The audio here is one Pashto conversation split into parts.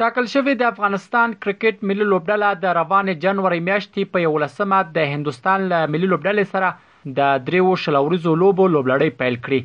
ټاکل شوې د افغانستان کرکټ ملي لوبډله د روانې جنوري میاشتې په یولسمه د هندوستان له ملي لوبډلې سره د دریو شل اوریزو لوبو لوبلړۍ پیل کړي.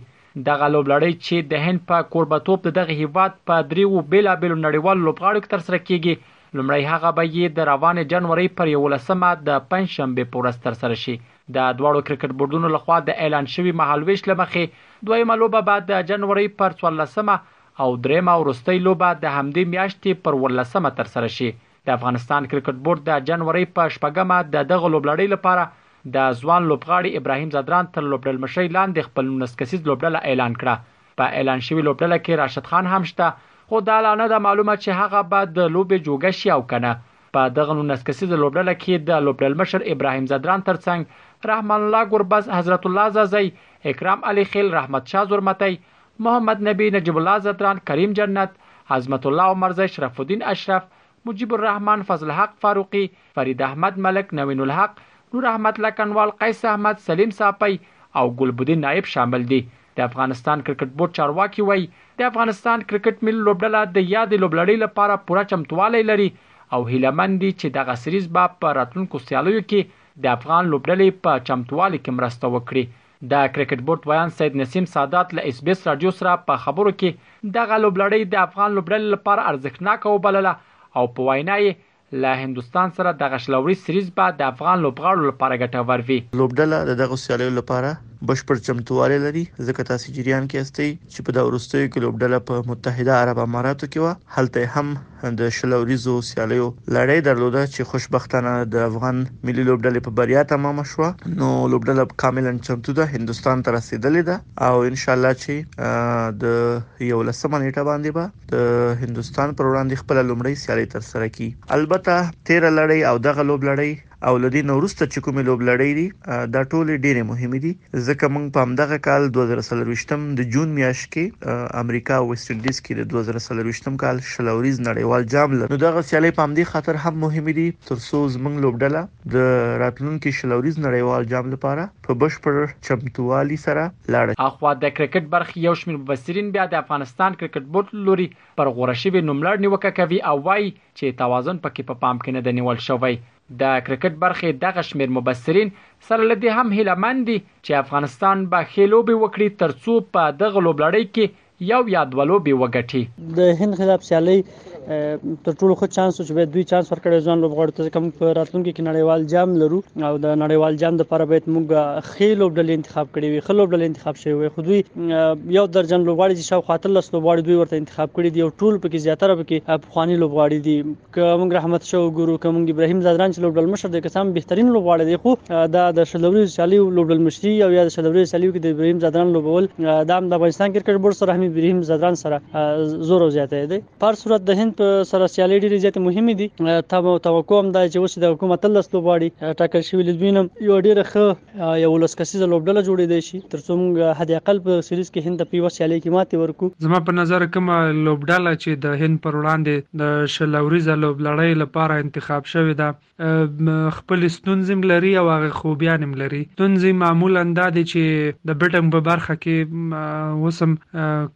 دغه لوبلړۍ چې د هند په کوربتوب د دغه هیواد په دریو بیلابیلو نړیوالو لوبغاړو کې ترسره کیږي، لومړۍ هغه به یې د روانې جنوري پر یولسمه د پنجشنبې په ورځ ترسره شي. د دواړو کرکټ بورډونو لخوا د اعلان شوي مهالویش له مخې دویمه لوبه به د جنوري پر څوارلسمه او درېیمه او وروستۍ لوبه د همدې میاشتې پر ورلسمه ترسره شي. د افغانستان کرکټ بورډ د جنورۍ په شپږمه د دغه لوبلړۍ لپاره د ځوان لوبغاړي ابراهیم ځدران تر لوبډلمشرۍ لاندې خپل نولس کسیز لوبډله اعلان کړه. په اعلان شوې لوبډله کې راشد خان هم شته، خو دا لا نه ده معلومه چې هغه به د لوبې جوګه شي او که نه. په دغه نولس کسیزه لوبډله کې د لوبډلمشر ابراهیم ځدران ترڅنګ رحمن الله ګربز، حضرت الله ځاځی، اکرام علي خېل، رحمت شاه زرمتی، محمد نبی نجیب الله ځدران کریم جنت عظمت الله عمرزی شرف الدین اشرف مجیب الرحمن فضل حق فاروقی فرید احمد ملک نوین الحق نور احمد لکنوال قیس احمد سلیم ساپی او ګلب الدین نایب شامل دي د افغانستان کرکټ بورډ چارواکي وایي د افغانستان کرکټ ملي لوبډله د یادې لوبلړۍ لپاره پوره چمتوالی لري او هیله من دي چې دغه سریز به په راتلونکو سیالیو کې د افغان لوبډلې په چمتوالي کې مرسته وکړي د کرکټ بورډ ویاند سید نسیم سادات له اس بي اس راډیو سره په خبرو کې دغه لوبلړۍ د افغان لوبډلې لپاره ارزښتناکه وبلله او په وینا یې، له هندوستان سره دغه شل اوریز سریز به د افغان لوبغاړو لپاره ګټور وي. لوبډله د دغو سیالیو لپاره بشپړ چمتووالی لري، ځکه تاسې جریان کې استئ چې په دا وروستیو کې لوبډله په متحده عرب اماراتو کې وه، هلته یې هم د شل اوریزو سیالیو لړۍ درلوده چې خوشبختانه د افغان ملي لوبډلې په بریا تمامه شوه نو لوبډله کاملا چمتو ده هندستان ته رسیدلې ده او ان شاء الله چې د یو لسمه نیټه باندې به د هندستان پر وړاندې خپل لومړی سیالي تر سره کی البته 13 لړۍ او دغه لوبلړۍ او له دې نه وروسته چې کومې لوبلړۍ دي دا ټولې ډېرې مهمې دي ځکه موږ په همدغه کال دوه زره څلورویشت د جون میاشت کې امریکا او ویسټ انډیز کې د دوه زره څلورویشت کال شل اوریز نړیوال جام لرو نو دغه سیالۍ په همدې خاطر هم مهمې دي تر څو زموږ لوبډله د راتلونکي شل اوریز نړیوال جام لپاره په بشپړ چمتووالي سره لاړه شي. اخوا د کرکټ برخې یو شمېر مبصرین بیا د افغانستان کرکټ بورډ له لوري پر غوره شوې نوملړ نیوکه کوي او وايي، چې توازن پکې په پام کې نه دی نیول شوی. د کرکټ برخې دغه شمېر مبصرین سره له دې هم هیله مند دي، چې افغانستان به ښې لوبې وکړي ترڅو په دغه لوبلړۍ کې یو یا دوه لوبې وګټي. د هند خلاف سیالۍ تر ټولو ښه چانس و چې باید دوی چانس ورکړی ځوان لوبغاړو ته ځکه موږ په راتلونکي کې نړیوال جام لرو او د نړیوال جام لپاره باید موږ ښې لوبډلې انتخاب کړې وي ښه لوبډلې انتخاب شوی وي خو دوی یو درجن لوبغاړي چې شاوخوا اتلس لوبغاړي دوی ورته انتخاب کړي دي او ټول پکې زیاتره پکې پخواني لوبغاړي دي که موږ رحمت شاه وګورو که موږ ابراهیم ځدران چې لوبډل مشر دی که سم بهترین لوبغاړی دی خو دا د شلوري سیالي لوبډل مشري او یا د شلوري سیالي کې د ابراهیم ځدران لوبول دا د افغانستان کرکټ بورډ سره هم ابراهیم ځدران سره زور او زیاته دی په هر صورت د هند په سره سیالۍ ډېرې زیاتې مهمې دي تم او توقع هم دا چې اوس د کوم اتلس لوبغاړي ټاکل شوي له دوی نه یو ډېره ښه یو لس کسیزه لوبډله جوړېدای شي ترڅو موږ حد اقل په سیریز کې هند ته په یوه سیالۍ کې ماتې ورکړو زما په نظر کومه لوبډله چې د هند پر وړاندې د شل اوریزه لوبلړۍ لپاره انتخاب شوې ده خپلې ستونزې هم لري او هغه خوبیانې هم لري. ستونزې معمولا دا دي چې د بېټنګ په برخه کې اوس هم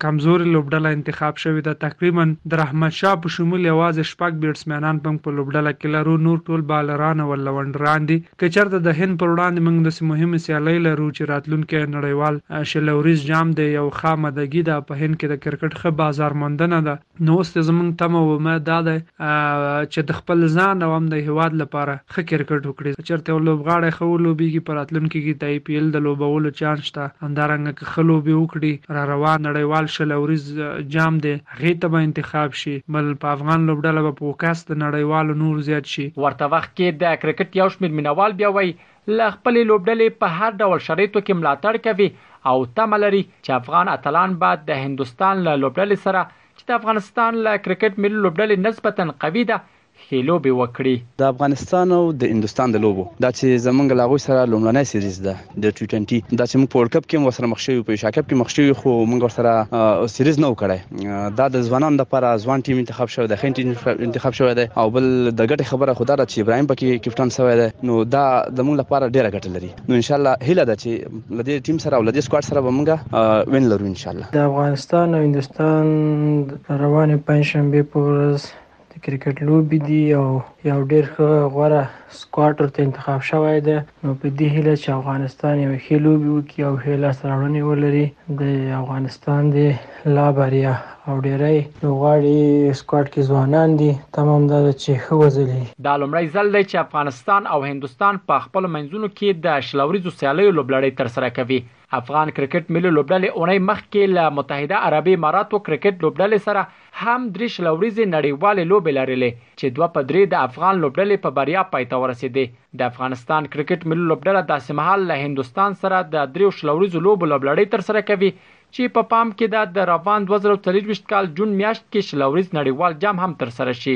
کمزورې لوبډله انتخاب شوې ده، تقریبا دراحمد شاه په شمول یوازې شپږ بېټسمینان به موږ په لوبډله کې لرو، نور ټول بالران او الونډران دي. که چېرته د هند پر وړاندې موږ داسې مهمه سیالۍ لرو چې راتلونکی نړیوال شل اوریز جام دی، یو ښه امادګي ده، په هند کې د کرکټ ښه بازار موندنه ده، نو اوس د زمونږ تمه او امید دا دی چې د خپل ځان او هم د هیواد لپاره ښه کرکټ وکړي. که چېرته یو لوبغاړی ښه ولوبیږي په راتلونکي کې د آی پي ایل د لوبولو چانس شته. همدارنګه که ښه لوبې وکړي را روان نړیوال شل اوریز جام دی هغې ته به انتخاب شي بل په افغان لوبډله به پوکس د نړیوالو نور زیات شي. ورته وخت کې د کرکټ یو شمېر مینه وال بیا وایي له خپلې لوبډلې په هر ډول شرایطو کې ملاتړ کوي او تمه لري چې افغان اتلان به د هندوستان له لوبډلې سره چې د افغانستان له کرکټ ملي لوبډلې نسبتاً قوي ده، ښې لوبې وکړي. د افغانستان او د هندوستان د لوبو دا چې زمونږ له هغوی سره لومړنی سیریز ده د ټي ټوینټي دا چې مونږ په ورلډ کپ کې هم ورسره مخ شوي یو، په ایشیا کپ کې مخ شوي یو خو مونږ ورسره سیریز نه و کړی. دا د ځوانان د پر ځوان ټیم انتخاب شوی دی خین ټیم انتخاب شوی دی او بل د ګټه خبره خو دا ده چې ابراهیم پکې کپټان شوی دی نو دا د موږ لپاره ډیره ګټه لري نو ان شاء الله هیله ده چې لدې ټیم سره او لدې سکواډ سره به موږ وین لرو ان شاء الله د افغانستان او هندستان روانې پنځشنبې په ورځ د کرکټ لوبې دي او یو ډېر ښه غوره سکواډ ورته انتخاب شوی دی، نو په دې هیله چې افغانستان یوې ښې لوبې وکړي او ښې لاسته راوړنې ولري، د افغانستان دې لا بریا او ډېری لوبغاړي سکواډ کې ځوانان دي، تمه هم دا ده چې ښه وځلېږي. دا لومړی ځل دی چې افغانستان او هندوستان په خپلو منځونو کې د شل اوریزو سیالیو لوبلړۍ ترسره کوي. افغان کرکټ ملي لوبډلې اونۍ مخکې له متحده عربي اماراتو کرکټ لوبډلې سره هم درې شلوریزې نړیوالې لوبې لرلې چې دوه په درې د افغان لوبډلې په بریا پای ته ورسېدې. د افغانستان کرکټ ملي لوبډله داسې مهال له هندوستان سره د درېیو شلوریزو لوبو لبلړۍ ترسره کوي چې په پام کې ده د روان دوه زره او څلور ویشت کال جون میاشت کې شلوریز نړیوال جام هم ترسره شي.